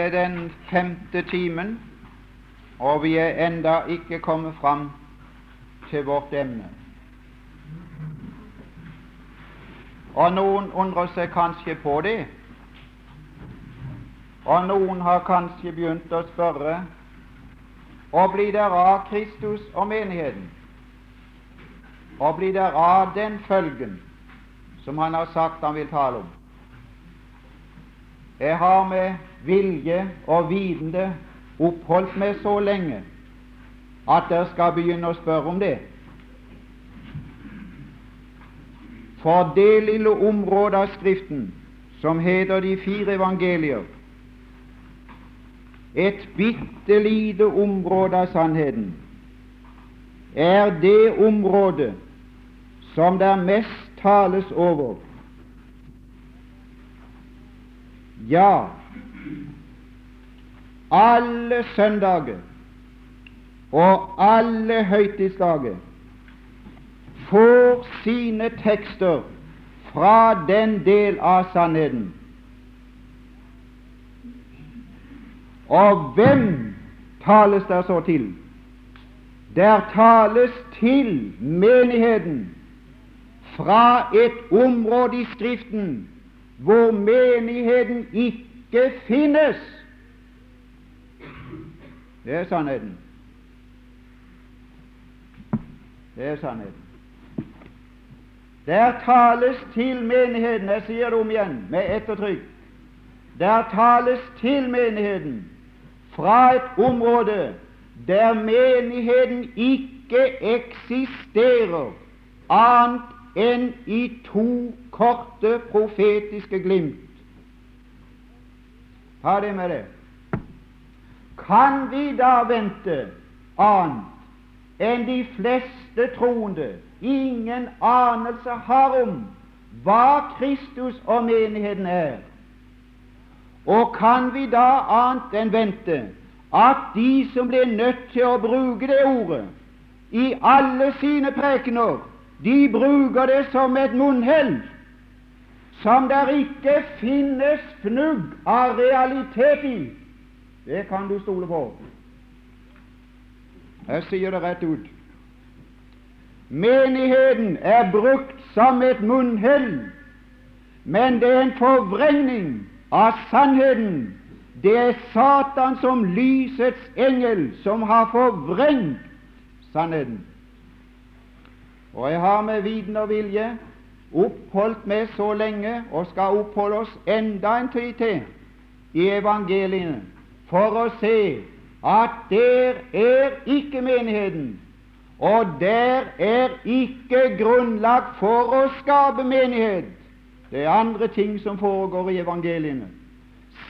er den femte timen, og vi er enda ikke kommet fram til vårt emne. Og noen undrer seg kanskje på det, og noen har kanskje begynt å spørre og blir det av Kristus og menigheten? Og blir det av den følgen som han har sagt han vil tale om? Jeg har med vilje og vitende oppholdt meg så lenge at dere skal begynne å spørre om det. For det lille området av Skriften som heter de fire evangelier, et bitte lite område av sannheten, er det området som det mest tales over Ja, alle søndager og alle høytidsdager får sine tekster fra den del av sannheten. Og hvem tales der så til? Der tales til menigheten fra et område i Skriften hvor menigheten ikke finnes. Det er sannheten. Det er sannheten. Der tales til menigheten, jeg sier det om igjen med ettertrykk, der tales til menigheten fra et område der menigheten ikke eksisterer annet enn i to korte profetiske glimt. Ta det med det. Kan vi da vente annet enn de fleste troende ingen anelse har om hva Kristus og menigheten er? Og kan vi da annet enn vente at de som blir nødt til å bruke det ordet i alle sine prekener, de bruker det som et munnhell, som der ikke finnes fnugg av realitet i. Det kan du stole på. Jeg sier det rett ut. Menigheten er brukt som et munnhell, men det er en forvrengning av sannheten. Det er Satan som lysets engel som har forvrengt sannheten. Og jeg har med viten og vilje oppholdt meg så lenge, og skal oppholde oss enda en tid til i evangeliene, for å se at der er ikke menigheten, og der er ikke grunnlag for å skape menighet. Det er andre ting som foregår i evangeliene.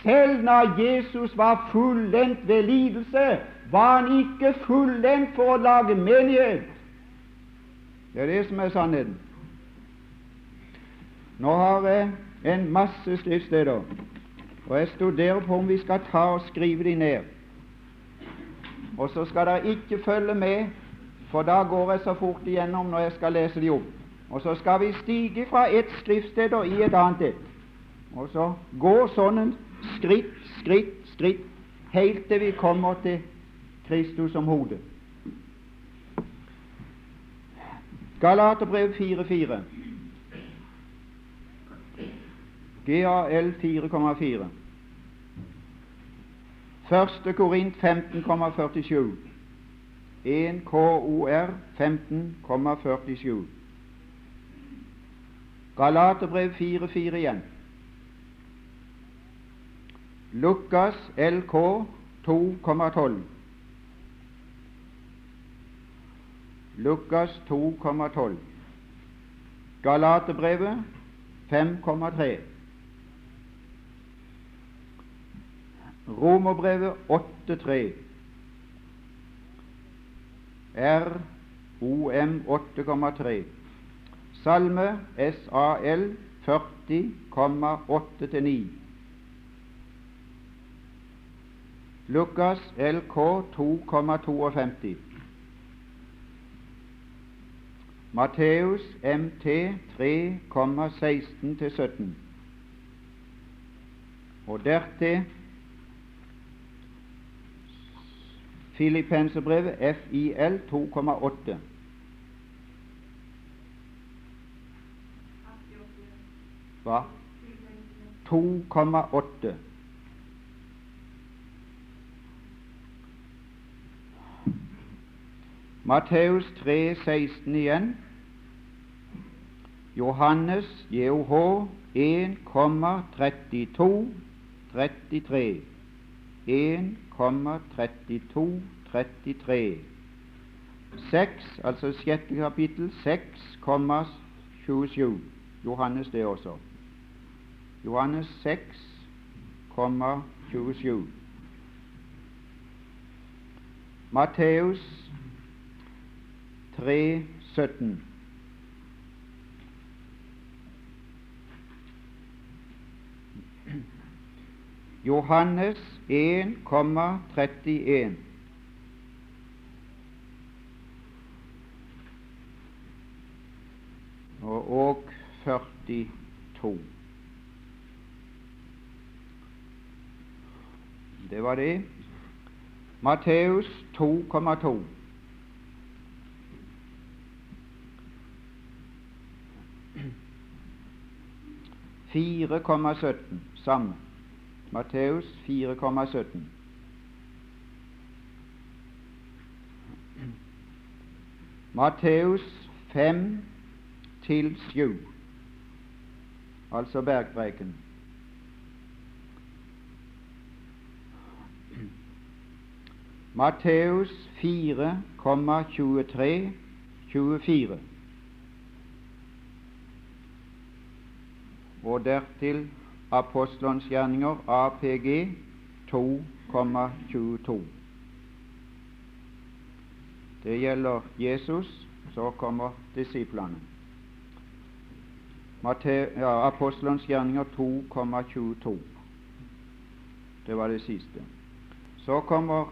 Selv når Jesus var fullendt ved lidelse, var han ikke fullendt for å lage menighet. Det er det som er sannheten. Nå har jeg en masse skriftsteder, og jeg studerer på om vi skal ta og skrive de ned. Og så skal dere ikke følge med, for da går jeg så fort igjennom når jeg skal lese de opp. Og så skal vi stige fra et skriftsted og i et annet et. Og så gå sånn skritt, skritt, skritt, helt til vi kommer til Kristus som hode. Galaterbrev 4.4. GAL 4,4. Første Korint 15,47. 1 KOR 15,47. Galaterbrev 4,4 igjen. Lukas LK 2,12. Lukas 2,12. Galaterbrevet 5,3. Romerbrevet 8,3. ROM 8,3. Salme SAL 40,8-9. Lukas LK 2,52. Matteus MT 3,16-17. Og dertil Filippenserbrevet FIL 2,8. Hva? 2,8. Matteus 3, 16 igjen. Johannes JOH 1,32 33. 1,32 33. 6, altså sjette kapittel, 6,27. Johannes det også. Johannes 6,27. Matteus 3, 17. Johannes 1,31. Og, og 42. Det var det. Matteus 2,2. Fire komma sytten samme. Matteus 4,17. Matteus 5 til 7, altså bergpreken. Matteus 4,23 Og dertil Apostelens gjerninger, APG 2,22. Det gjelder Jesus, så kommer disiplene. Ja, gjerninger 2,22. Det var det siste. Så kommer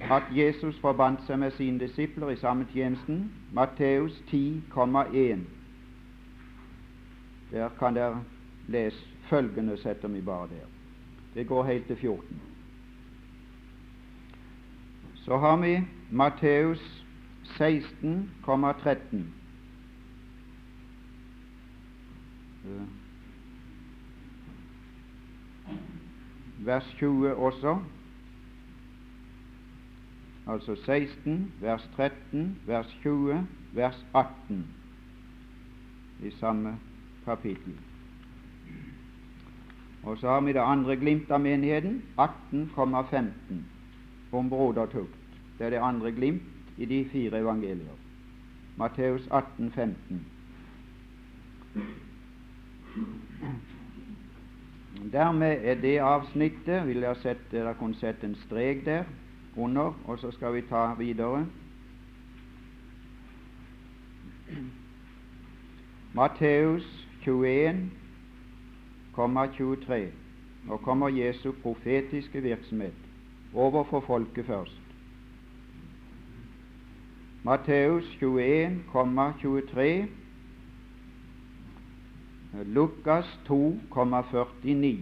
at Jesus forbandt seg med sine disipler i samme tjenesten. Matteus 10,1. Der kan dere lese følgende, setter vi bare der. Det går helt til 14. Så har vi Matteus 16,13. Vers 20 også altså 16, vers 13, vers 20, vers 18 i samme kapittel. Og så har vi det andre glimt av menigheten, 18,15 om brodertukt. Det er det andre glimt i de fire evangelier. Matteus 18, 15. Dermed er det avsnittet vil jeg sette, Dere kunne sette en strek der under, og så skal vi ta videre. Matteus 21, 23. Nå kommer Jesu profetiske virksomhet overfor folket først. Matteus 21,23. Lukas 2,49.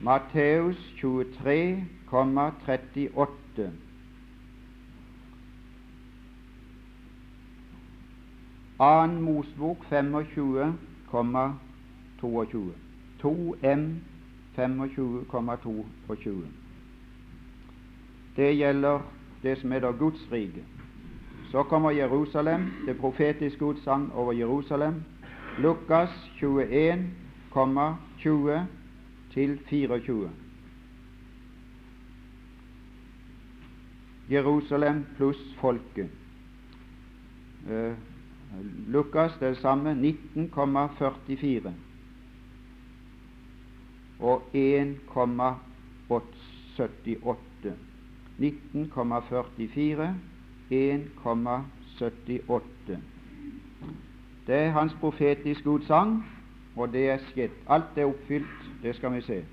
Matteus 23,38. Annen Mosbok 25,22. 2M 25,22. Det gjelder det som heter Guds rike. Så kommer Jerusalem, det profetiske utsagn over Jerusalem. Lukas 21,20 til 24. Jerusalem pluss folket. Uh, Lukas det samme 19,44 og 1,78. 19,44 1,78. Det er hans profetiske utsagn, og det er skjedd. Alt er oppfylt, det skal vi se.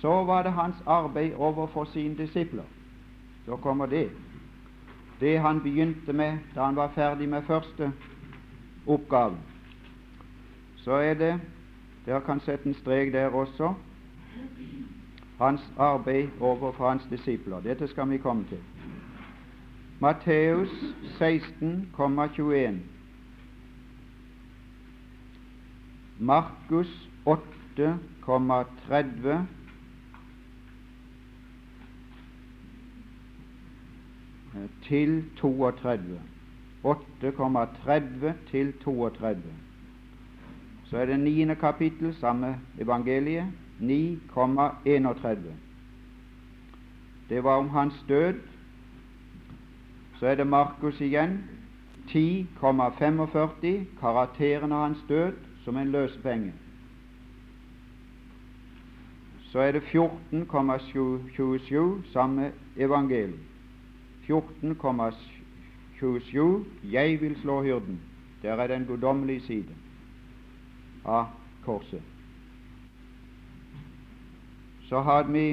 Så var det hans arbeid overfor sine disipler. Så kommer det det han begynte med da han var ferdig med første oppgave, Så er det Dere kan sette en strek der også. hans arbeid overfor hans disipler. Dette skal vi komme til. Matteus 16,21. Markus 8,30. Til 32. 8,30 til 32. Så er det niende kapittel, samme evangeliet, 9,31. Det var om hans død. Så er det Markus igjen, 10,45, karakteren av hans død som en løsepenge. Så er det 14,27, samme evangelium. 14,27 Jeg vil slå hyrden. Der er den guddommelige side av korset. Så hadde vi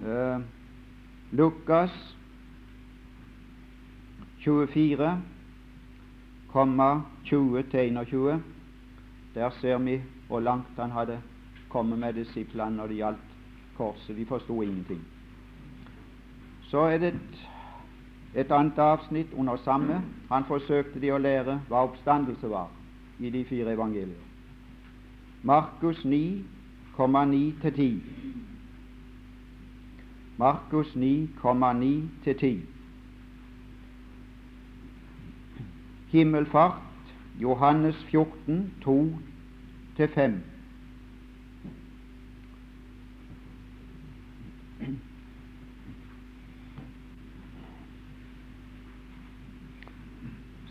uh, Lukas 24, 20-21. Der ser vi hvor langt han hadde kommet med disiplene når det gjaldt korset. De forsto ingenting. Så er det et, et annet avsnitt under samme. Han forsøkte de å lære hva oppstandelse var i de fire evangelier. Markus 9, 9-10. Markus 9, 9-10. Himmelfart, Johannes 14, 2-5.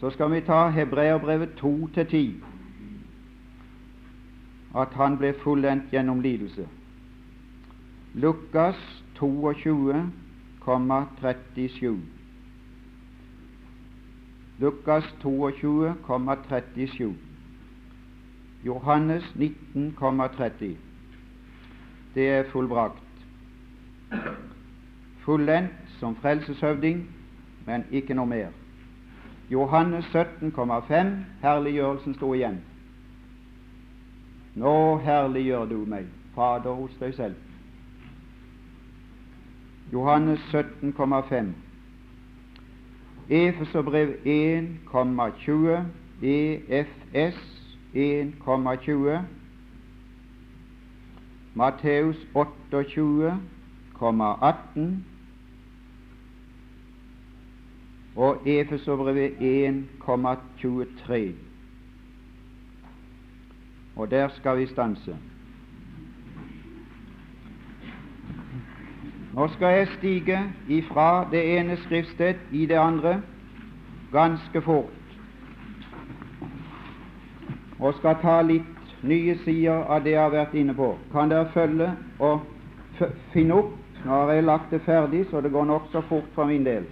Så skal vi ta Hebreerbrevet 2-10, at han ble fullendt gjennom lidelse. Lukas 22,37. Lukas 22,37. Johannes 19,30. Det er fullbrakt. Fullendt som frelseshøvding, men ikke noe mer. Johannes 17,5 herliggjørelsen sto igjen. Nå herliggjør du meg, Fader, hos deg selv. Johannes 17,5. Efeserbrev 1,20. EFS 1,20. Matteus 28,18 og Efesobrevet 1,23. Og der skal vi stanse. Nå skal jeg stige ifra det ene skriftsted i det andre ganske fort, og skal ta litt nye sider av det jeg har vært inne på. Kan dere følge og finne opp? Nå har jeg lagt det ferdig, så det går nokså fort for min del.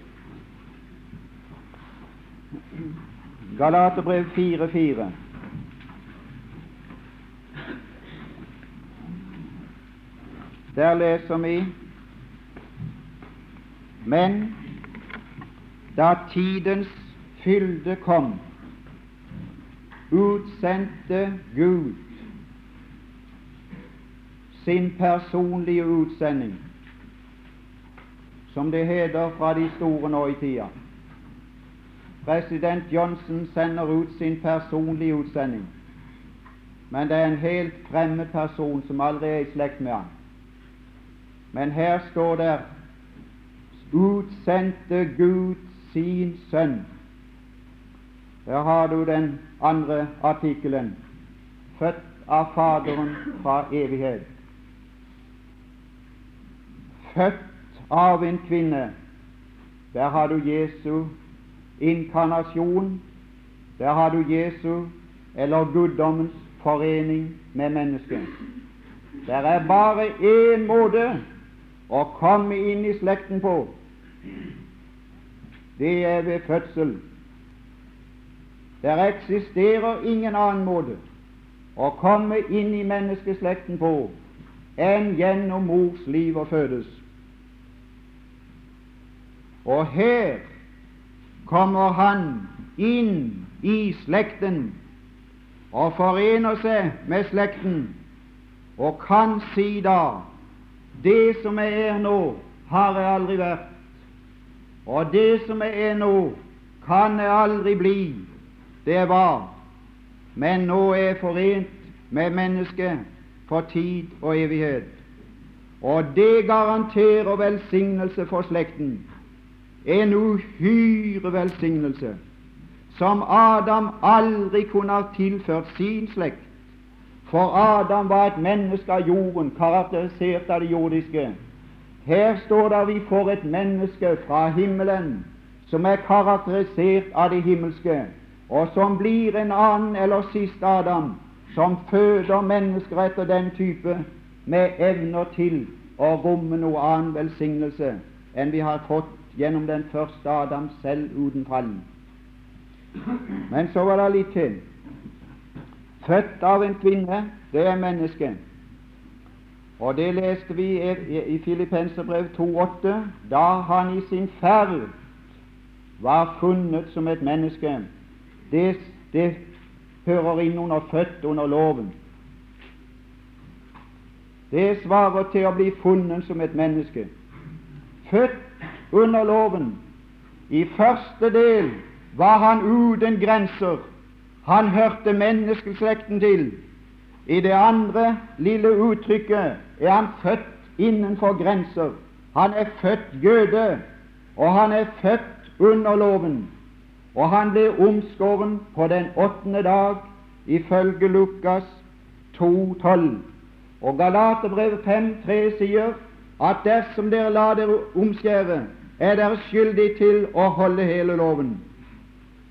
Galaterbrev 4.4. Der leser vi Men da tidens fylde kom, utsendte Gud sin personlige utsending, som det heter fra de store nå i tida. President Johnson sender ut sin personlige utsending, men det er en helt fremmed person som aldri er i slekt med han. Men her står det utsendte Gud sin sønn. Der har du den andre artikkelen. Født av Faderen fra evighet. Født av en kvinne. Der har du Jesu inkarnasjon. Der har du Jesu, eller guddommens, forening med mennesket. Det er bare én måte å komme inn i slekten på. Det er ved fødsel. Det eksisterer ingen annen måte å komme inn i menneskeslekten på enn gjennom mors liv og fødes. Og her kommer han inn i slekten og forener seg med slekten, og kan si da det som jeg er nå, har jeg aldri vært, og det som jeg er nå, kan jeg aldri bli. Det var, men nå er jeg forent med mennesket for tid og evighet. Og det garanterer velsignelse for slekten. En uhyre velsignelse som Adam aldri kunne ha tilført sin slekt. For Adam var et menneske av jorden, karakterisert av det jordiske. Her står det vi får et menneske fra himmelen som er karakterisert av det himmelske, og som blir en annen eller siste Adam, som føder mennesker etter den type, med evner til å romme noe annen velsignelse enn vi har fått gjennom den første Adam selv uten fall. Men så var det litt til. Født av en kvinne, det er mennesket. Og det leste vi i Filippenserbrev 2,8, da han i sin ferd var funnet som et menneske. Det, det hører inn under født under loven. Det svarer til å bli funnet som et menneske. Født under loven. I første del var han uten grenser. Han hørte menneskeslekten til. I det andre lille uttrykket er han født innenfor grenser. Han er født jøde, og han er født under loven. Og han ble omskåren på den åttende dag, ifølge Lukas 2,12. Og Galaterbrevet 5,3 sier at dersom dere lar dere omskjære, er dere skyldig til å holde hele loven.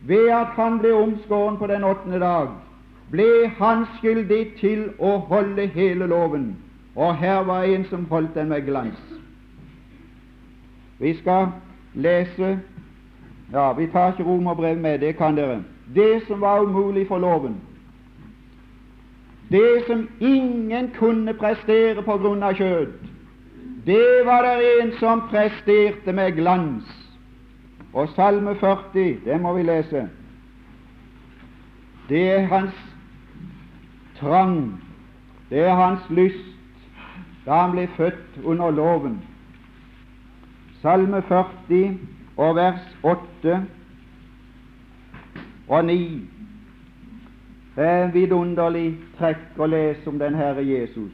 Ved at han ble omskåren på den åttende dag, ble han skyldig til å holde hele loven. Og her var en som holdt den med glans. Vi skal lese Ja, vi tar ikke romerbrevet med, det kan dere. Det som var umulig for loven, det som ingen kunne prestere på grunn av kjød, det var det en som presterte med glans. Og Salme 40, det må vi lese. Det er hans trang, det er hans lyst, da han ble født under loven. Salme 40 og vers 8 og 9. Det er vidunderlig trekk å lese om den Herre Jesus.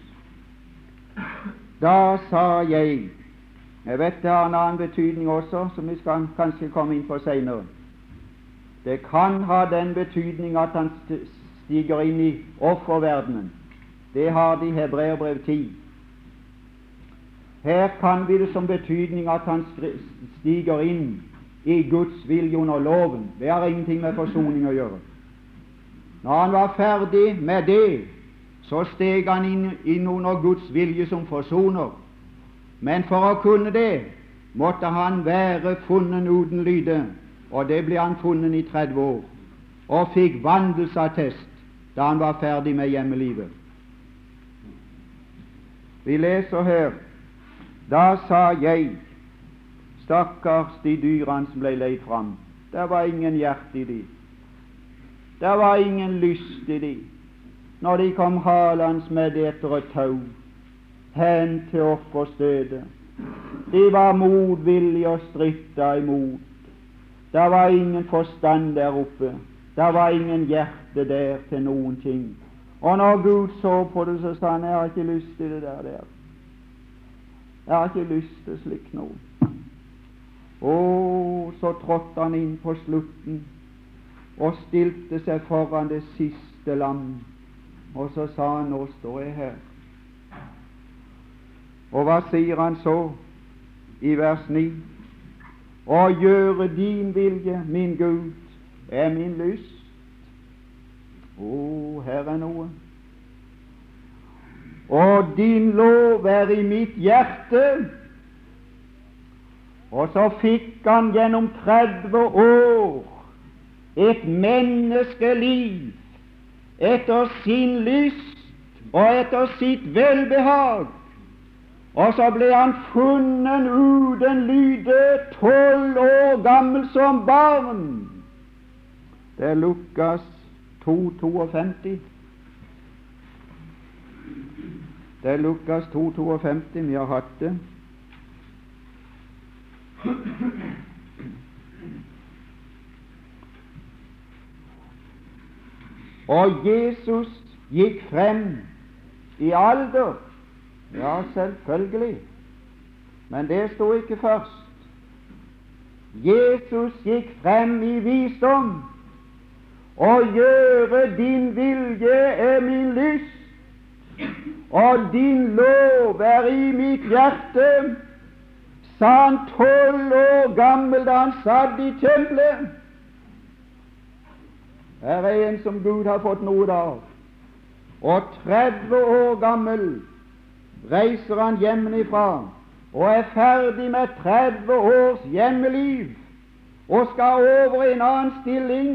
Da sa jeg jeg vet det har en annen betydning også, som vi skal kanskje komme inn på senere. Det kan ha den betydning at han stiger inn i offerverdenen. Det har de i Hebreerbrev 10. Her kan vi det som betydning at han stiger inn i Guds vilje under loven. Det har ingenting med forsoning å gjøre. Når han var ferdig med det, så steg han inn, inn under Guds vilje som forsoner. Men for å kunne det måtte han være funnet uten lyde, og det ble han funnet i 30 år, og fikk vandelsattest da han var ferdig med hjemmelivet. Vi leser her Da sa jeg, stakkars de dyrene som ble leid fram, det var ingen hjerte i de. Det var ingen lyst i de når de kom halende med det etter et tau hen til offerstedet. De var motvillige og stritta imot. Det var ingen forstand der oppe. Det var ingen hjerte der til noen ting. Og når Gud så på det, så sa han jeg har ikke lyst til det der. der. Jeg har ikke lyst til slikt noe. Og så trådte han inn på slutten og stilte seg foran det siste lam. Og så sa han nå står jeg her. Og hva sier han så i vers 9? Å gjøre din vilje, min Gud, er min lyst. Å, her er noe. Og din lov er i mitt hjerte. Og så fikk han gjennom 30 år et menneskeliv etter sin lyst og etter sitt velbehag. Og så ble han funnet uten lyde, tolv år gammel som barn. Det er Lukas 2,52. Det er Lukas 2,52 vi har hatt det. Og Jesus gikk frem i alder. Ja, selvfølgelig. Men det sto ikke først. Jesus gikk frem i visdom. Å gjøre din vilje er min lyst, og din lov er i mitt hjerte, sa han tolv år gammel da han satt i tempelet. Her er en som Gud har fått noe av. Og 30 år gammel reiser han hjemmefra og er ferdig med 30 års hjemmeliv og skal over i en annen stilling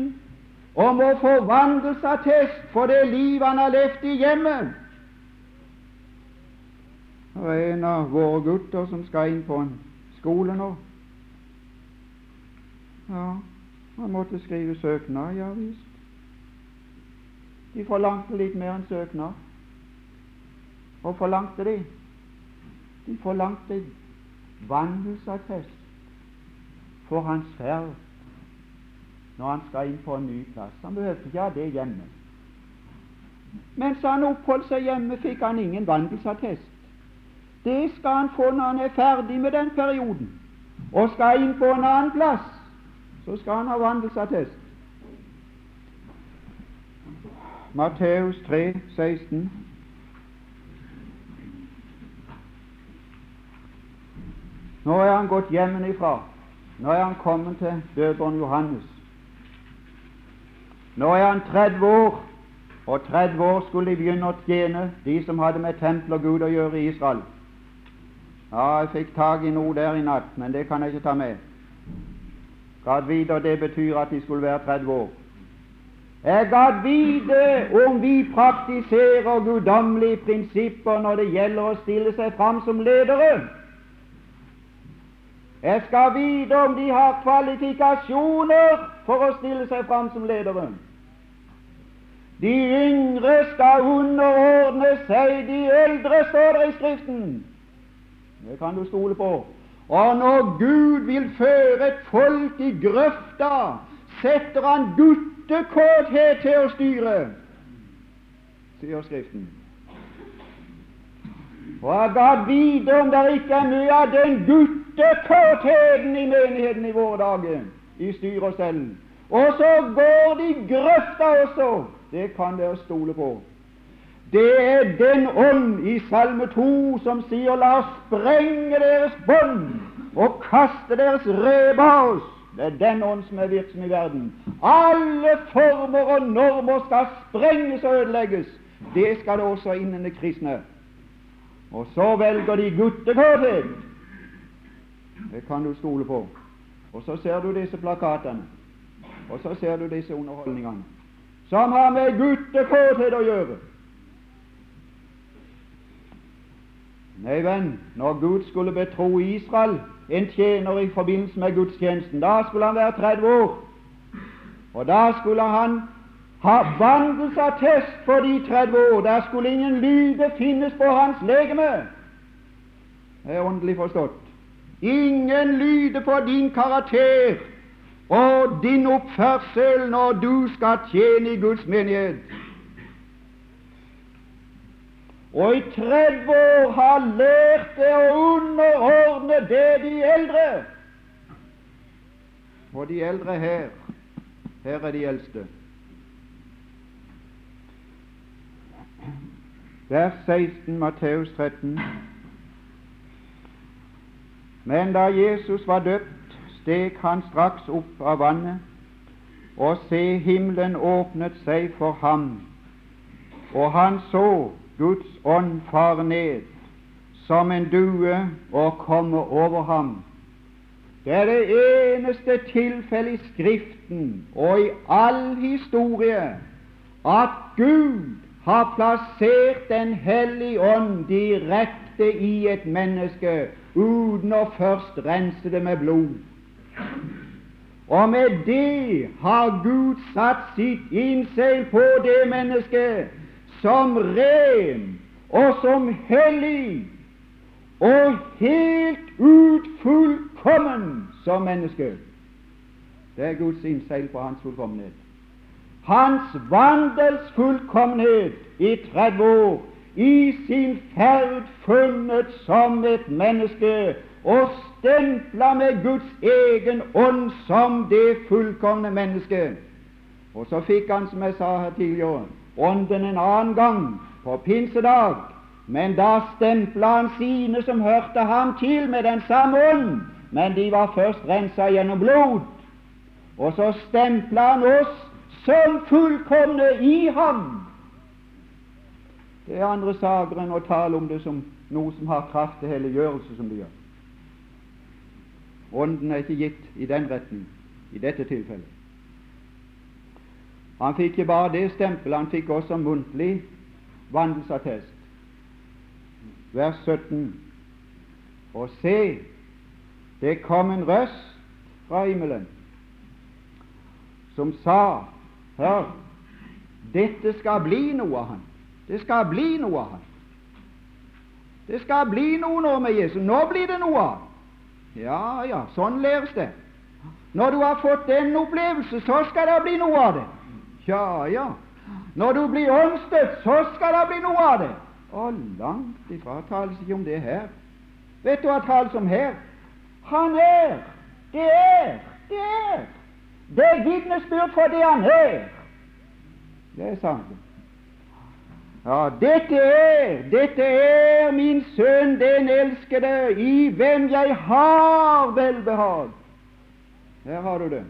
og må få vandelsattest for det liv han har levd i hjemmet. Det er en av våre gutter som skal inn på en skole nå. Ja, han måtte skrive søknad, ja visst. De forlangte litt mer enn søknad. Og forlangte de? De forlangte vandelsattest for hans ferd når han skal inn på en ny plass. Han behøvde ikke ha det hjemme. Mens han oppholdt seg hjemme, fikk han ingen vandelsattest. Det skal han få når han er ferdig med den perioden og skal inn på en annen plass. Så skal han ha vandelsattest. Matteus 3, 16. Nå er han gått hjemmefra. Nå er han kommet til døperen Johannes. Nå er han 30 år, og 30 år skulle de begynne å tjene, de som hadde med tempel og Gud å gjøre i Israel. Ja, jeg fikk tak i noe der i natt, men det kan jeg ikke ta med. Gad vite det betyr at de skulle være 30 år. Jeg gadd vite om vi praktiserer guddommelige prinsipper når det gjelder å stille seg fram som ledere. Jeg skal vite om de har kvalifikasjoner for å stille seg fram som ledere. De yngre skal underordne seg de eldre, står det i Skriften. Det kan du stole på. Og når Gud vil føre et folk i grøfta, setter han guttekåthet til å styre, sier Skriften. Og jeg gadd vite om det ikke er mye av den guttekåtheten i menigheten i våre dager, i styr og stell. Og så går de grøfta også. Det kan dere stole på. Det er den ånd i Salme 2 som sier 'la oss sprenge deres bånd og kaste deres av oss'. Det er den ånd som er virksom i verden. Alle former og normer skal sprenges og ødelegges. Det skal det også innen det kristne. Og så velger de guttekåthet. Det kan du stole på. Og så ser du disse plakatene. Og så ser du disse underholdningene som har med guttekåthet å gjøre. Nei, venn, når Gud skulle betro Israel en tjener i forbindelse med gudstjenesten. Da skulle han være 30 år. Og da skulle han ha vandelsattest for de 30 år. Der skulle ingen lyde finnes på hans legeme. Det er åndelig forstått. Ingen lyde på din karakter og din oppførsel når du skal tjene i Guds menighet og i 30 år har lært det å underordne det de eldre. Og de eldre her, her er de eldste. Vers 16, Matteus 13. Men da Jesus var døpt, steg han straks opp av vannet, og se, himmelen åpnet seg for ham, og han så Guds ånd far ned som en due og komme over ham. Det er det eneste tilfellet i Skriften og i all historie at Gud har plassert Den hellige ånd direkte i et menneske uten å først rense det med blod. Og med det har Gud satt sitt innseil på det mennesket som ren og som hellig og helt ut fullkommen som menneske. Det er Guds innseil på hans fullkommenhet. Hans vandels fullkommenhet i 30 år, i sin ferd funnet som et menneske og stempla med Guds egen ånd som det fullkomne mennesket. Og så fikk han, som jeg sa her tidligere, ånden en annen gang, på pinsedag. Men da stempla han sine som hørte ham til, med den samme ånd. Men de var først rensa gjennom blod. Og så stempla han oss som fullkomne i ham. Det er andre saker enn å tale om det som noe som har kraft til helliggjørelse, som det gjør. Ånden er ikke gitt i den retning i dette tilfellet. Han fikk ikke bare det stempelet, han fikk også muntlig vandelsattest. Vers 17. Og se, det kom en røst fra himmelen som sa Hør, dette skal bli noe av han. Det skal bli noe av han. Det skal bli noe nå med Jesus. Nå blir det noe av ja, ja, sånn læres det. Når du har fått den opplevelse, så skal det bli noe av det. Ja, ja. Når du blir åndsdøpt, så skal det bli noe av det. Og langt ifra tales ikke om det her. Vet du hva tales om her? Han er. Det er. Det er. Det er vitnesbyrd for det han er. Det er sant. Ja, dette er, dette er min sønn, den elskede, i hvem jeg har velbehag. Her har du det.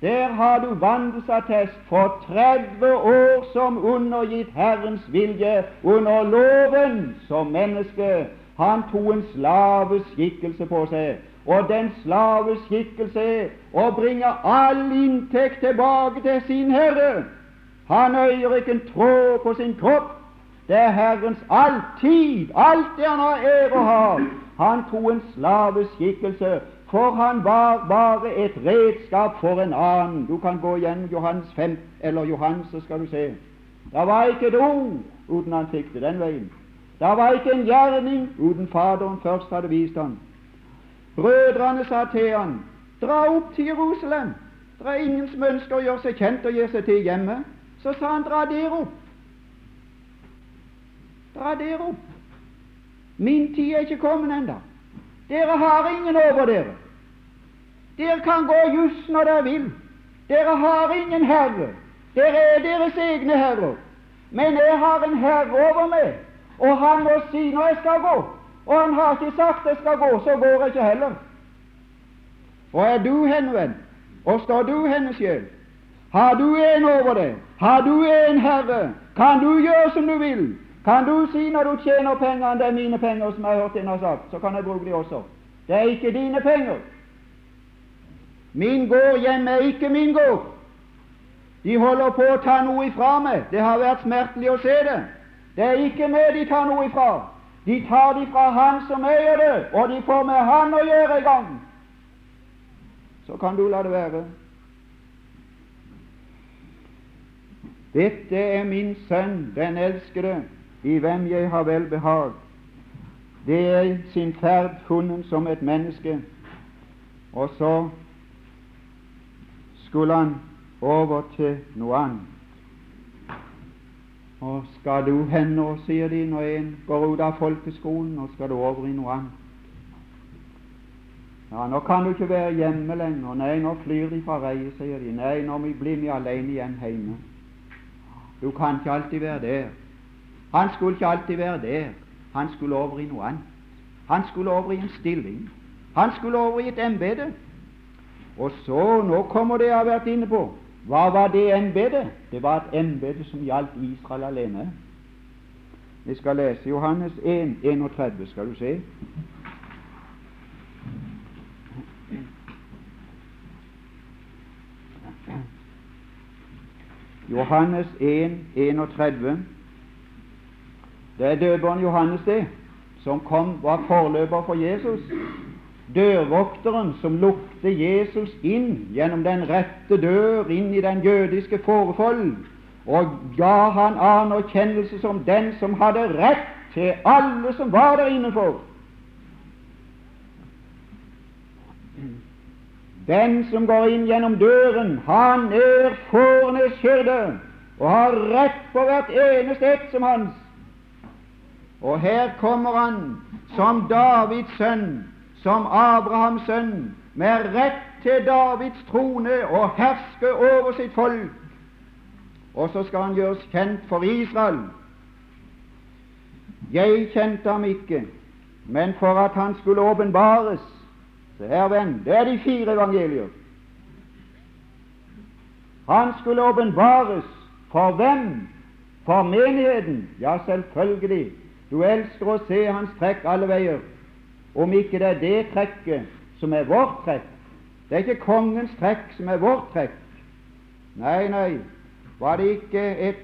Der har du vandelsattest for 30 år som undergitt Herrens vilje under loven som menneske. Han tok en slaves skikkelse på seg, og den slaves skikkelse å bringe all inntekt tilbake til sin herre. Han øyer ikke en tråd på sin kropp, det er Herrens alltid, alt det han har ære å ha. Han tok en slaveskikkelse, for han var bare et redskap for en annen. Du kan gå igjen Johans 5 eller Johans, så skal du se. Det var ikke et ord uten han fikk det den veien. Det var ikke en gjerning uten Faderen først hadde vist ham. Brødrene sa til han, dra opp til Jerusalem. Det er ingen som ønsker å gjøre seg kjent og gi seg til hjemme. Så sa han, dra der opp. Dra dere opp. Min tid er ikke kommet ennå. Dere har ingen over dere. Dere kan gå just når dere vil. Dere har ingen herre. Dere er deres egne herrer. Men jeg har en herre over meg, og han må si når jeg skal gå. Og han har ikke sagt jeg skal gå, så går jeg ikke heller. Hvor er du henvendt, og står du hen, sjel? Har du en over deg? Har du en herre? Kan du gjøre som du vil? Kan du si når du tjener pengene det er mine penger, som jeg har hørt en har sagt, så kan jeg bruke de også. Det er ikke dine penger. Min gård hjemme er ikke min gård. De holder på å ta noe ifra meg. Det har vært smertelig å se det. Det er ikke meg de tar noe ifra. De tar det fra Han som eier det, og de får med Han å gjøre i gang. Så kan du la det være. Dette er min sønn, den elskede i hvem jeg har velbehag. Det er sin ferd funnet som et menneske. Og så skulle han over til noe annet. Og skal du hen nå, sier de når en går ut av folkeskolen, og skal du over i noe annet. Ja, nå kan du ikke være hjemme lenger. Nei, nå flyr de fra reie, sier de. Nei, nå blir vi alene igjen hjemme. Du kan ikke alltid være der. Han skulle ikke alltid være der. Han skulle over i noe annet. Han skulle over i en stilling. Han skulle over i et embete. Og så, nå kommer det jeg har vært inne på. Hva var det embetet? Det var et embete som gjaldt Israel alene. Vi skal lese Johannes 1, 31, skal du se. Johannes 1, 31. Det er døperen Johannes, det, som kom, var forløper for Jesus. dørvokteren som lukte Jesus inn gjennom den rette dør inn i den jødiske forefold, og ga han anerkjennelse som den som hadde rett til alle som var der innenfor. Den som går inn gjennom døren, han er fårenes hyrde og har rett på hvert eneste ett som hans. Og her kommer han som Davids sønn, som Abrahams sønn, med rett til Davids trone og herske over sitt folk. Og så skal han gjøres kjent for Israel. Jeg kjente ham ikke, men for at han skulle åpenbares Se her, venn, det er de fire evangelier. Han skulle åpenbares for hvem? For menigheten? Ja, selvfølgelig. Du elsker å se hans trekk alle veier. Om ikke det er det trekket som er vårt trekk. Det er ikke kongens trekk som er vårt trekk. Nei, nei, var det ikke et,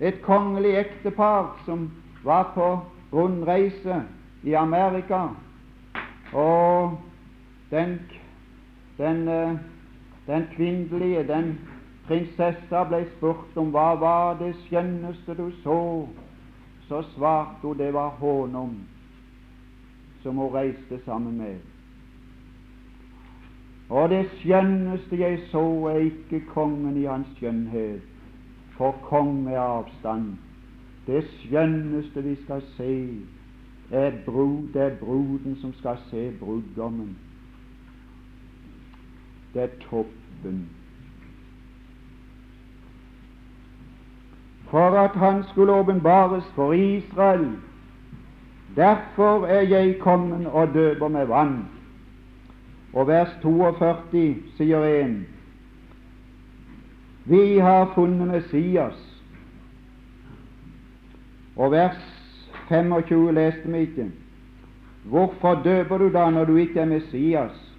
et kongelig ektepar som var på rundreise i Amerika, og den, den, eh, den kvinnelige, den prinsessa, ble spurt om hva var det skjønneste du så. Så svarte hun det var honom som hun reiste sammen med. Og det skjønneste jeg så, er ikke kongen i hans skjønnhet, for konge er avstand. Det skjønneste vi skal se, er, brud, det er bruden som skal se brudgommen. Det er toppen. For at han skulle åpenbares for Israel. Derfor er jeg kommet og døper med vann. Og vers 42 sier en Vi har funnet Messias. Og vers 25 leste vi ikke. Hvorfor døper du da når du ikke er Messias?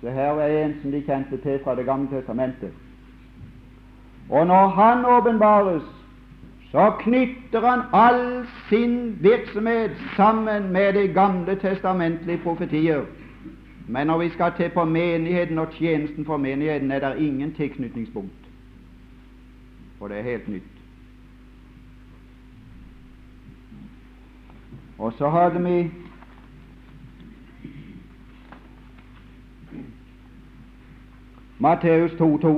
Så her er en som de kjente til fra Det gamle testamentet. Og når han åpenbares, så knytter han all sin virksomhet sammen med de gamle testamentlige profetier. Men når vi skal til på menigheten og tjenesten for menigheten, er det ingen tilknytningspunkt. For det er helt nytt. Og så hadde vi Matteus 2,2.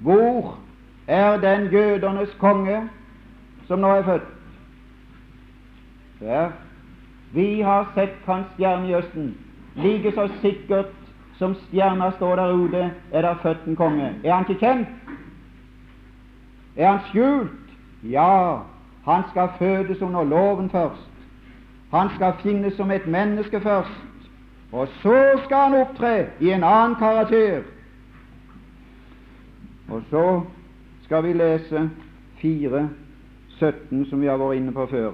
Hvor er den jødernes konge som nå er født? Der. Vi har sett hans stjerne i Østen. Like så sikkert som stjerna står der ute, er der født en konge. Er han ikke kjent? Er han skjult? Ja, han skal fødes under loven først. Han skal finnes som et menneske først. Og så skal han opptre i en annen karakter og så skal vi lese 4, 17, som vi har vært inne på før.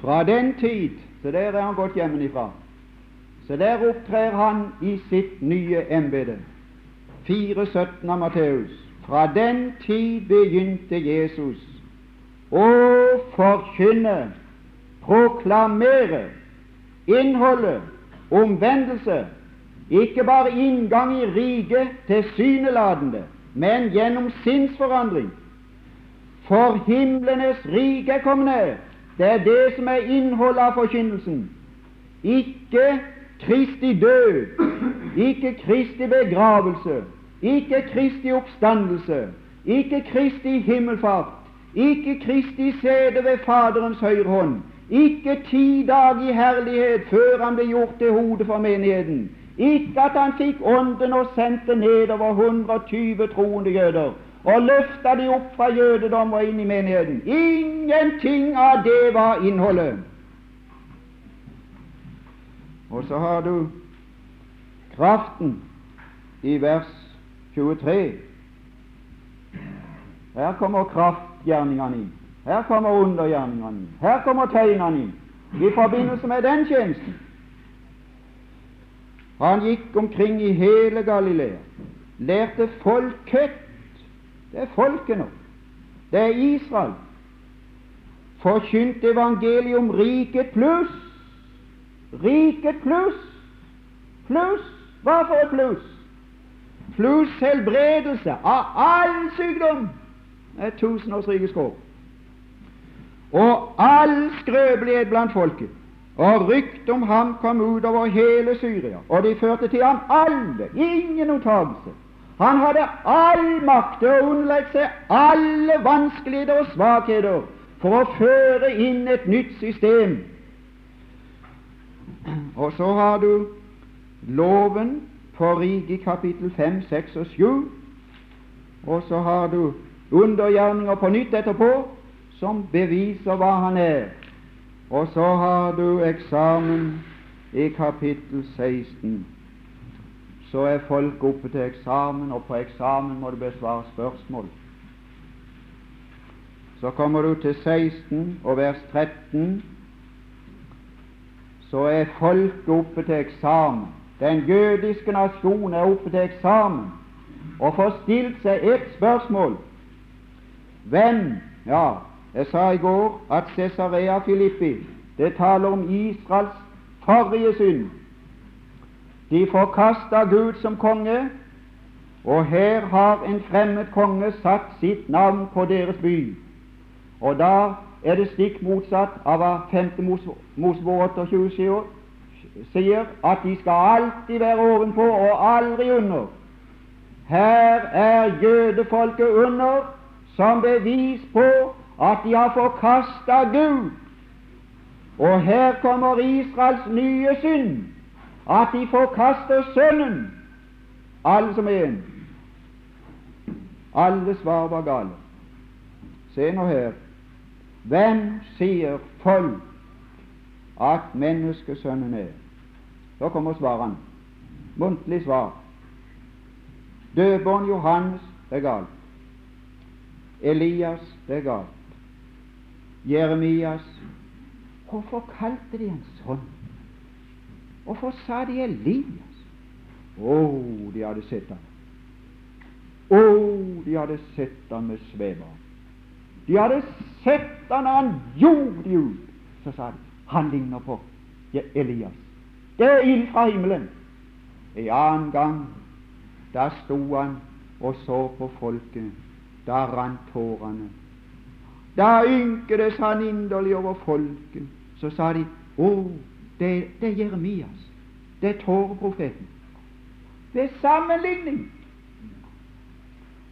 Fra den tid Så der er han gått hjemmefra. Så der opptrer han i sitt nye embete. 4.17 av Matteus. Fra den tid begynte Jesus å forkynne, proklamere innholdet, omvendelse ikke bare inngang i riket tilsynelatende, men gjennom sinnsforandring. For himlenes rike er kommet ned. Det er det som er innholdet av forkynnelsen. Ikke Kristi død, ikke Kristi begravelse, ikke Kristi oppstandelse, ikke Kristi himmelfart, ikke Kristi sete ved Faderens høyre hånd, ikke ti dager i herlighet før han ble gjort til hodet for menigheten, ikke at han fikk Ånden og sendte nedover 120 troende jøder og løfta de opp fra jødedom og inn i menigheten. Ingenting av det var innholdet. Og så har du kraften i vers 23. Her kommer kraftgjerningene inn. Her kommer undergjerningene inn. Her kommer tegnene inn i forbindelse med den tjenesten. Han gikk omkring i hele Galilea, lærte folket Det er folket nå. Det er Israel Forkynte evangeliet om riket pluss. Riket pluss. Pluss. Hva for et pluss? Pluss helbredelse av all sykdom. Det er tusenårsrikets skår. Og all skrøpelighet blant folket. Og ryktet om ham kom ut over hele Syria, og de førte til ham alle, ingen unntakelse. Han hadde all makt til å underlegge seg alle vanskeligheter og svakheter for å føre inn et nytt system. Og så har du loven for riket i kapittel 5, 6 og 7. Og så har du undergjerninger på nytt etterpå, som beviser hva han er. Og så har du eksamen i kapittel 16. Så er folk oppe til eksamen, og på eksamen må du besvare spørsmål. Så kommer du til 16 og vers 13. Så er folk oppe til eksamen. Den jødiske nasjon er oppe til eksamen og får stilt seg ett spørsmål. Hvem, ja, jeg sa i går at Cesarea Filippi det taler om Israels forrige synd. De forkasta Gud som konge, og her har en fremmed konge satt sitt navn på deres by. Og da er det stikk motsatt av hva 5. Mosebok 28 sier, at de skal alltid være ovenpå og aldri under. Her er jødefolket under som bevis på at de har forkasta Gud. Og her kommer Israels nye synd, at de forkaster Sønnen, alle som en. Alle svar var gale. Se nå her. Hvem sier folk at menneskesønnen er? Så kommer svarene. Muntlig svar. Døperen Johannes, det er galt. Elias, det er galt. Jeremias Hvorfor kalte de en sånn? Hvorfor sa de Elias? Å, oh, de hadde sett ham. Å, oh, de hadde sett ham med svever. De hadde sett ham når han gjorde de ut. Så sa de han ligner på Elias. Det er ild fra himmelen. En annen gang da sto han og så på folket. Da rant tårene da ynkedes han inderlig over folket. Så sa de å, det, det er Jeremias. Det er tåreprofeten. Ved sammenligning.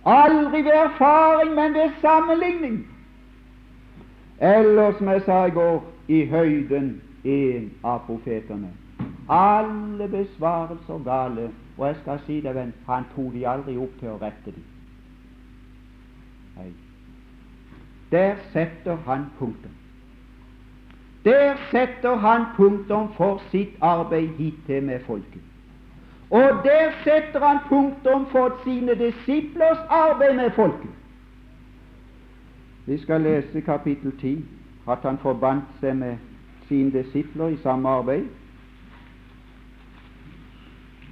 Aldri ved erfaring, men ved sammenligning. Eller, som jeg sa i går, i høyden en av profetene. Alle besvarelser gale. Og jeg skal si deg, venn, han tok de aldri opp til å rette dem. Nei. Der setter han punktum. Der setter han punktum for sitt arbeid hittil med folket. Og der setter han punktum for sine disiplers arbeid med folket. Vi skal lese kapittel 10, at han forbandt seg med sine disipler i samme arbeid.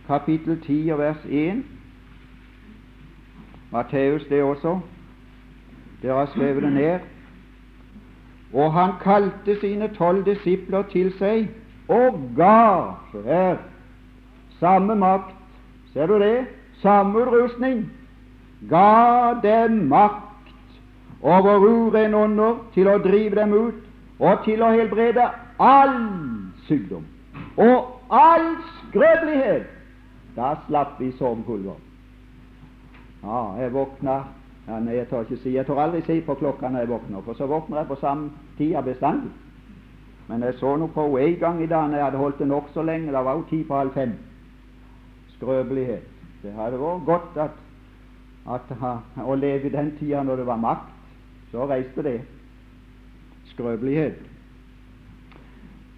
Kapittel 10 og vers 1. Matteus det også. Dere har skrevet det ned. Og han kalte sine tolv disipler til seg og ga Se her samme makt. Ser du det? Samme utrustning. Ga dem makt over urene ånder til å drive dem ut og til å helbrede all sykdom og all skrøpelighet. Da slapp vi sovepulver. Ja, jeg våkna ja, nei, jeg tør ikke si Jeg tør aldri si på klokka når jeg våkner, for så våkner jeg på samme tida bestandig. Men jeg så nå på henne en gang i dag når jeg hadde holdt det nokså lenge. Det var jo ti på halv fem. Skrøpelighet. Det hadde vært godt at, at, å leve i den tida når det var makt. Så reiste det. Skrøpelighet.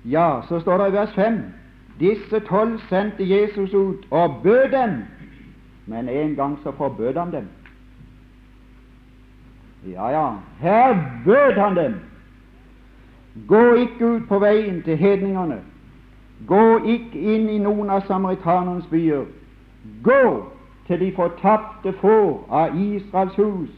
Ja, så står det i vers 5 Disse tolv sendte Jesus ut og bød dem, men en gang så forbød han dem. Ja, ja, her bød han dem. Gå ikke ut på veien til hedningene. Gå ikke inn i noen av samaritanernes byer. Gå til de fortapte får av Israels hus.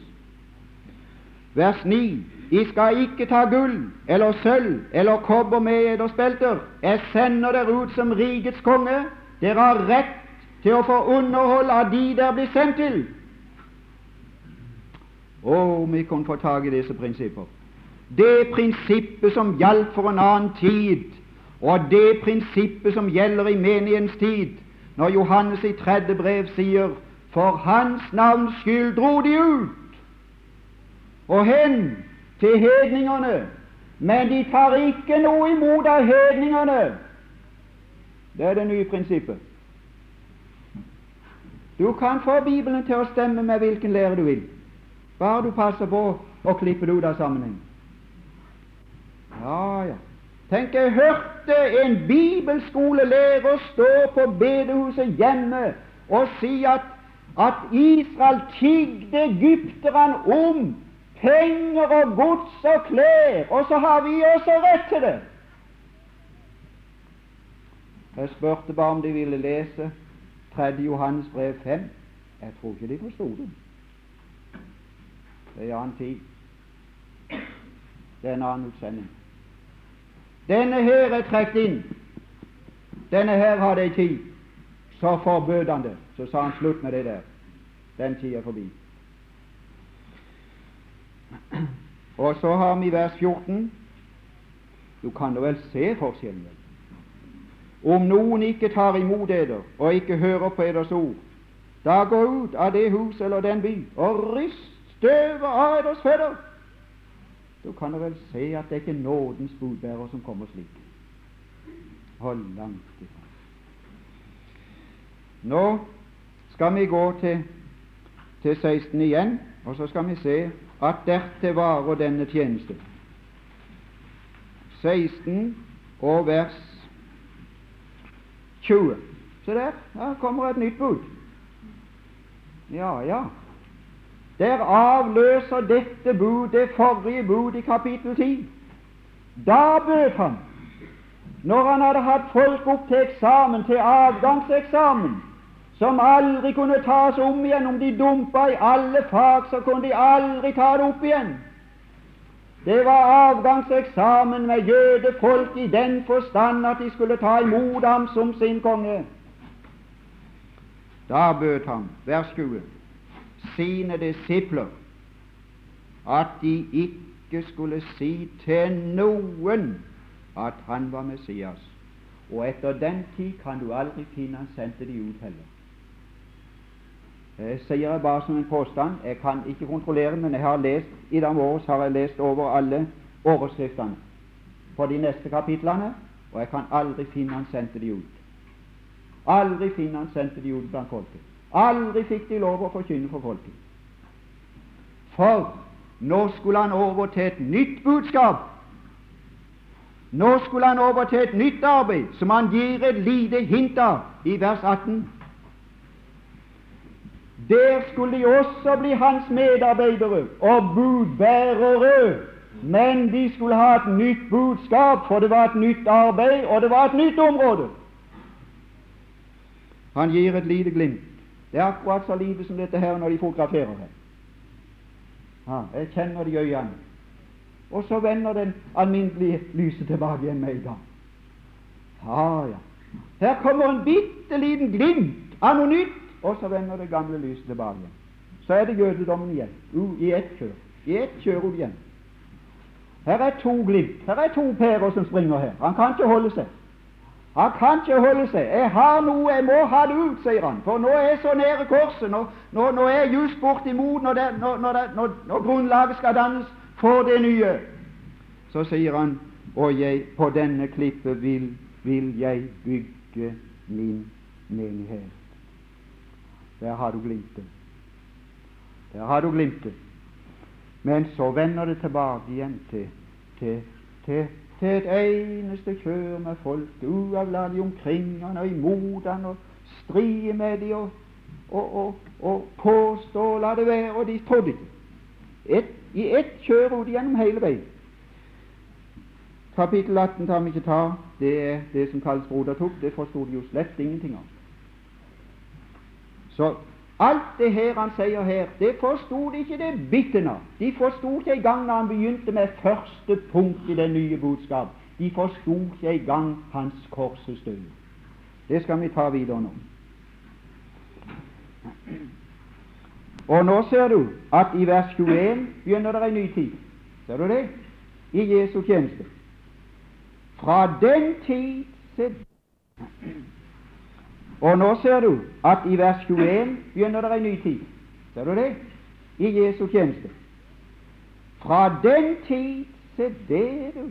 Vers 9. I skal ikke ta gull eller sølv eller kobber med ederspelter. Jeg sender dere ut som rikets konge. Dere har rett til å få underhold av de der blir sendt til. Å, om vi kunne få tak i disse prinsipper. Det prinsippet som gjaldt for en annen tid, og det prinsippet som gjelder i menighetens tid, når Johannes i tredje brev sier for hans navns skyld dro de ut og hen til hedningene, men de tar ikke noe imot av hedningene. Det er det nye prinsippet. Du kan få Bibelen til å stemme med hvilken lære du vil, bare du passer på å klippe det ut av sammenheng. Ja, ja. Tenk, jeg hørte en bibelskolelærer stå på bedehuset hjemme og si at, at Israel tigde egypterne om penger og gods og klær, og så har vi også rett til det. Jeg spurte bare om de ville lese 3. Johannes brev 5. Jeg tror ikke de forsto det. Det er en annen tid. Det er en annen utsending. Denne her er trukket inn. Denne her hadde ei tid. Så forbød han det. Så sa han slutt med det der. Den tid er forbi. Og så har vi vers 14. Du kan da vel se forskjellen. Om noen ikke tar imot eder og ikke hører på eders ord, da gå ut av det hus eller den by og rist støvet av deres føtter. Du kan dere vel se at det er ikke nådens budbærer som kommer slik. Hold langt ifra. Nå skal vi gå til, til 16 igjen, og så skal vi se at dertil varer denne tjeneste. 16 og vers 20. Se der, her kommer et nytt bud. Ja, ja. Der avløser dette bud det forrige bud i kapittel 10. Da bød han, når han hadde hatt folk opp til eksamen, til avgangseksamen, som aldri kunne tas om igjen. Om de dumpa i alle fag, så kunne de aldri ta det opp igjen. Det var avgangseksamen med jødefolk i den forstand at de skulle ta imot ham som sin konge. Da bød han, vers 20, sine disipler at de ikke skulle si til noen at han var Messias. Og etter den tid kan du aldri finne han sendte de ut heller. Jeg sier det bare som en påstand. Jeg kan ikke kontrollere men jeg har lest i dag morges har jeg lest over alle overskriftene på de neste kapitlene, og jeg kan aldri finne han sendte de ut. Aldri finne han sendte de ut blant folket. Aldri fikk de lov å forkynne for folket. For nå skulle han over til et nytt budskap. Nå skulle han over til et nytt arbeid, som han gir et lite hint av i vers 18. Der skulle de også bli hans medarbeidere og budbærere, men de skulle ha et nytt budskap, for det var et nytt arbeid, og det var et nytt område. Han gir et lite glimt. Det er akkurat så lite som dette her når de fotograferer her. Ja, jeg kjenner de øynene. Og så vender den alminnelige lyset tilbake igjen med en gang. Ja, ja. Her kommer en bitte liten glimt av noe nytt og så vender det gamle lyset tilbake igjen. Så er det jødedommen igjen, uh, i ett kjør. I ett kjør igjen. Her er to glimt. Her er to pærer som springer her. Han kan ikke holde seg. Han kan ikke holde seg. 'Jeg har noe, jeg må ha det ut', sier han. For nå er jeg så nære korset. Nå, nå, nå er jeg just bortimot når, det, når, når, når, grunnlaget skal dannes for det nye. Så sier han 'Og jeg, på denne klippet vil, vil jeg bygge min menighet'. Der har du glimtet. Der har du glimtet. Men så vender det tilbake igjen til, til, til, til et eneste kjør med folk, uavladig omkring han og imot han og strie med de og, og, og, og påstå og la det være, og de trodde ikke. Et, I ett kjør ut gjennom hele veien. Kapittel 18 tar vi ikke ta. Det er det som kalles brodertukt. Det forsto de jo slett ingenting av. Så Alt det her han sier her, det forsto de ikke det bitte nå. De forsto ikke engang når han begynte med første punkt i det nye budskap. De forsto ikke engang hans korsets. Det skal vi ta videre nå. Og nå ser du at i vers 21 begynner det en ny tid. Ser du det? I Jesu tjeneste. Fra den tid til Og nå ser du at i vers 21 begynner det en ny tid. Ser du det? I Jesu tjeneste. Fra den tid til det, du.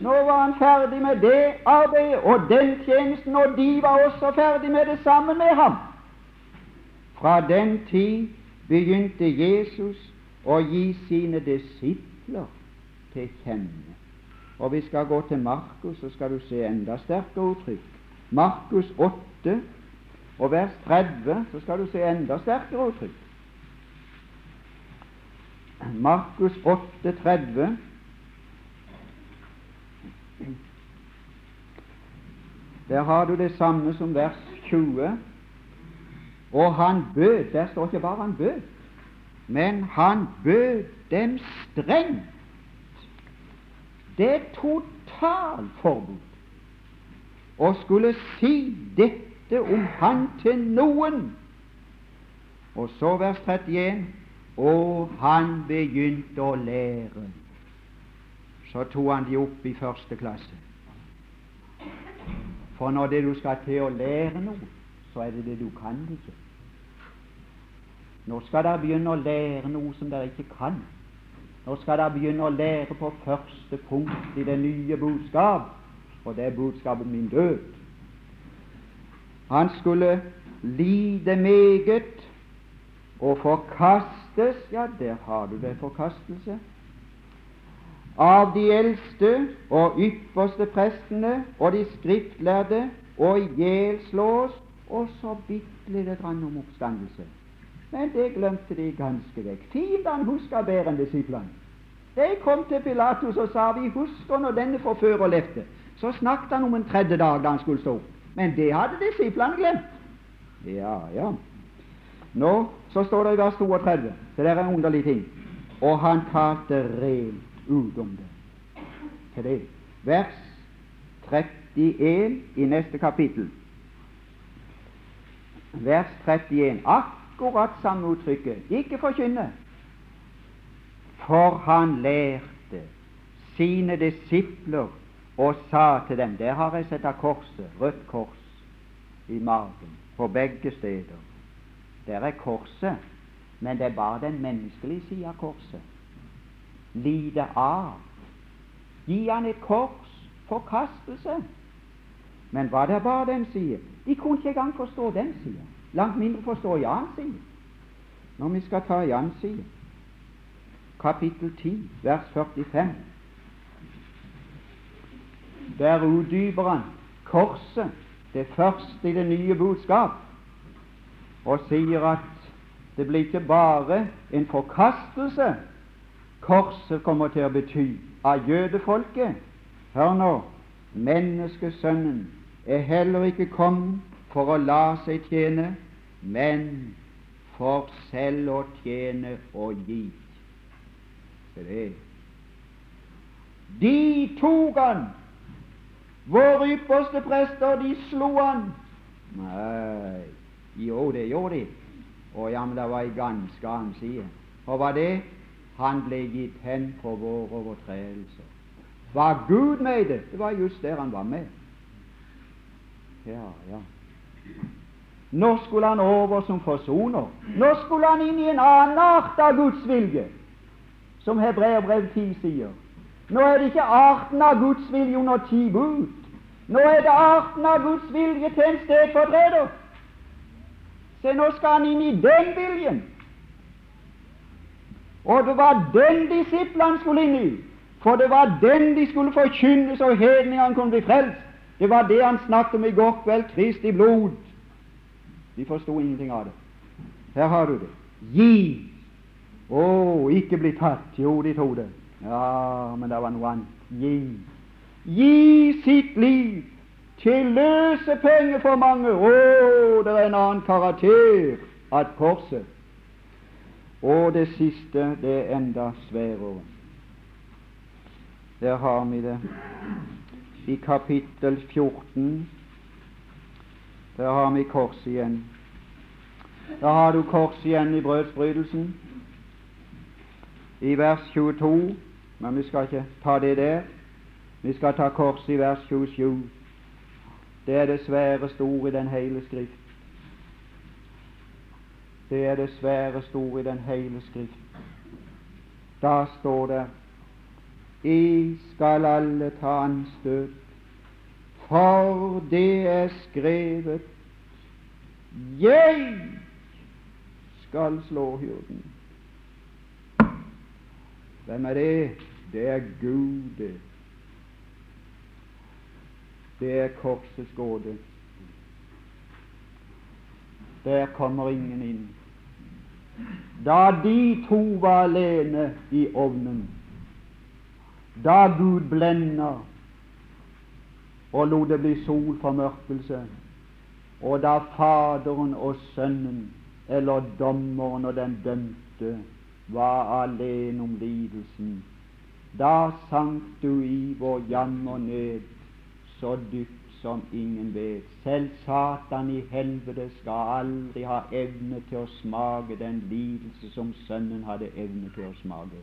Nå var han ferdig med det arbeidet og den tjenesten, og de var også ferdig med det sammen med ham. Fra den tid begynte Jesus å gi sine disipler til kjenne. Og vi skal gå til Markus, så skal du se enda sterkere uttrykk. Markus 8 og vers 30, så skal du se enda sterkere uttrykk. Markus 8, 30. Der har du det samme som vers 20. Og han bød Der står ikke bare han bød, men han bød dem strengt. Det er totalforbud å skulle si dette om han til noen. Og så vers 31 og han begynte å lære. Så tok han de opp i første klasse. For når det du skal til å lære noe, så er det det du kan ikke. Nå skal dere begynne å lære noe som dere ikke kan. Nå skal dere begynne å lære på første punkt i det nye budskap, og det er budskapet om min død. Han skulle lide meget og forkastes Ja, der har du det, forkastelse. Av de eldste og ypperste prestene og de skriftlærde og ihjelslås, og så bitte lite grann om oppstandelse. Men det glemte de ganske vekk. Fiendene huska bedre enn disiplene. De kom til Pilatus og sa vi husker når denne forfører levde. Så snakket han om en tredje dag da han skulle stå opp. Men det hadde disiplene glemt. Ja, ja. Nå så står det i vers 32, så det er en underlig ting. Og han talte rent ut om det. Til det. Vers 31 i neste kapittel. Vers 31. Akkurat samme uttrykket. Ikke forkynne. For han lærte sine disipler og sa til dem Der har jeg sett av korset, rødt kors, i magen, på begge steder. Der er korset, men det er bare den menneskelige siden av korset. Lide av. Gi han et kors, forkastelse. Men var det bare den siden? De kunne ikke engang forstå den siden. Langt mindre forstå Jans side. Når vi skal ta Jans side, kapittel 10, vers 45, der utdyper han korset, det første i det nye budskap, og sier at det blir ikke bare en forkastelse korset kommer til å bety av jødefolket. Hør nå, menneskesønnen er heller ikke kommet for å la seg tjene, men for selv å tjene og gi. Se det. De tok han. Våre ypperste prester, de slo han. Nei, jo, det gjorde de. Å ja, men det var ei ganske annen side. Og hva det? Han ble gitt hen på våre overtredelser. Var Gud med det? Det var just der han var med. Ja, ja. Nå skulle han over som forsoner. Nå skulle han inn i en annen art av Guds vilje, som Hebreerbrev 10 sier. Nå er det ikke arten av Guds vilje under ti bud. Nå er det arten av Guds vilje til en stedfortreder. Se, nå skal han inn i den viljen. Og det var den disiplene skulle inn i, for det var den de skulle forkynne så hedningene kunne bli frelst. Det var det han snakket om i går kveld, Kristi blod. De forsto ingenting av det. Her har du det. Gi! Å, oh, ikke bli tatt. Jo, de tok det. Ja, men det var noe annet. Gi. Gi sitt liv til løse penger for mange. Å, det er en annen karakter at korset Og det siste, det er enda sværere. Der har vi det. I kapittel 14 der har vi korset igjen. Da har du korset igjen i brødsbrytelsen. I vers 22, men vi skal ikke ta det der. Vi skal ta korset i vers 27. Det er det sværeste ord i den hele Skrift. Det er det sværeste ord i den hele Skrift. Da står det I skal alle ta anstøt, for det er skrevet Jeg skal slå hyrden. Hvem er det? Det er Gud, det. Er korsets gåte. Der kommer ingen inn. Da de to var alene i ovnen, da Gud blenda og lot det bli sol formørkelse, og da Faderen og Sønnen, eller dommeren og den dømte, var alene om lidelsen, da sank du i vår jammer ned så dypt som ingen vet. Selv Satan i helvete skal aldri ha evne til å smake den lidelse som Sønnen hadde evne til å smake.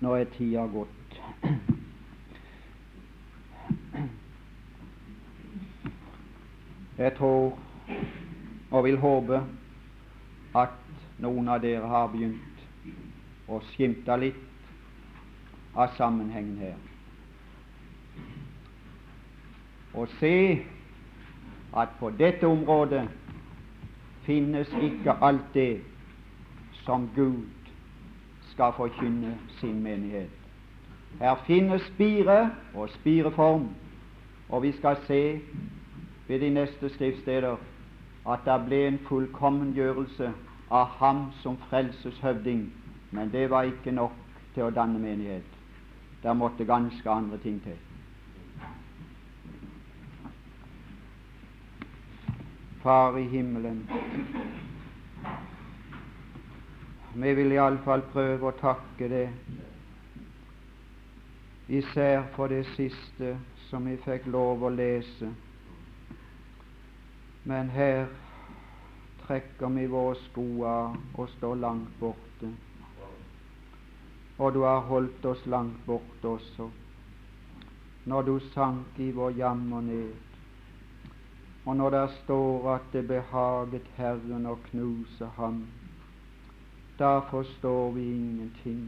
Nå er tida gått. Jeg tror og vil håpe at noen av dere har begynt å skimte litt av sammenhengen her. Og se at på dette området finnes ikke alt det som Gud skal forkynne sin menighet. Her finnes spire og spireform, og vi skal se ved de neste skriftsteder at det ble en fullkommengjørelse av ham som frelseshøvding, men det var ikke nok til å danne menighet. Der måtte ganske andre ting til. Far i himmelen, vi vil iallfall prøve å takke deg, især for det siste som vi fikk lov å lese men her trekker vi våre sko av og står langt borte. Og du har holdt oss langt borte også, når du sank i vår jammer ned. Og når der står at det behaget Herren å knuse ham, da forstår vi ingenting.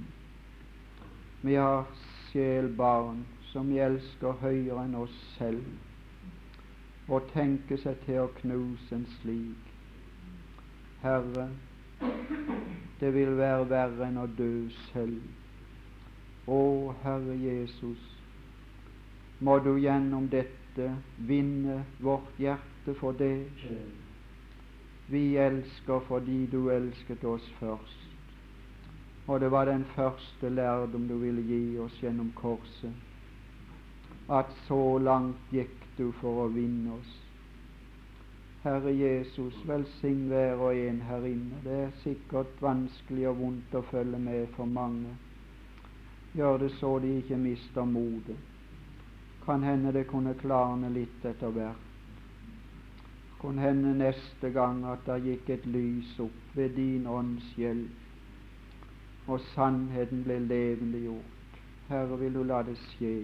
Vi har sjelbarn som vi elsker høyere enn oss selv og tenke seg til å knuse en slik. Herre, det vil være verre enn å dø selv. Å, Herre Jesus, må du gjennom dette vinne vårt hjerte for det. Vi elsker fordi du elsket oss først. Og det var den første lærdom du ville gi oss gjennom korset, at så langt gikk du for å vinne oss. Herre Jesus, velsign hver og en her inne. Det er sikkert vanskelig og vondt å følge med for mange. Gjør det så de ikke mister motet. Kan hende det kunne klarne litt etter hvert. Kan hende neste gang at det gikk et lys opp ved din ånds hjelp, og sannheten ble levendegjort. Herre, vil du la det skje.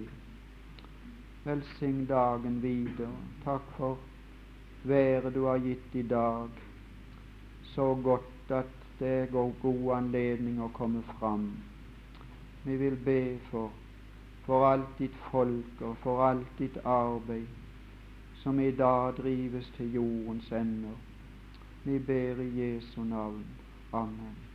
Velsign dagen videre. Takk for været du har gitt i dag. Så godt at det går god anledning å komme fram. Vi vil be for, for alt ditt folk og for alt ditt arbeid som i dag drives til jordens ender. Vi ber i Jesu navn. Amen.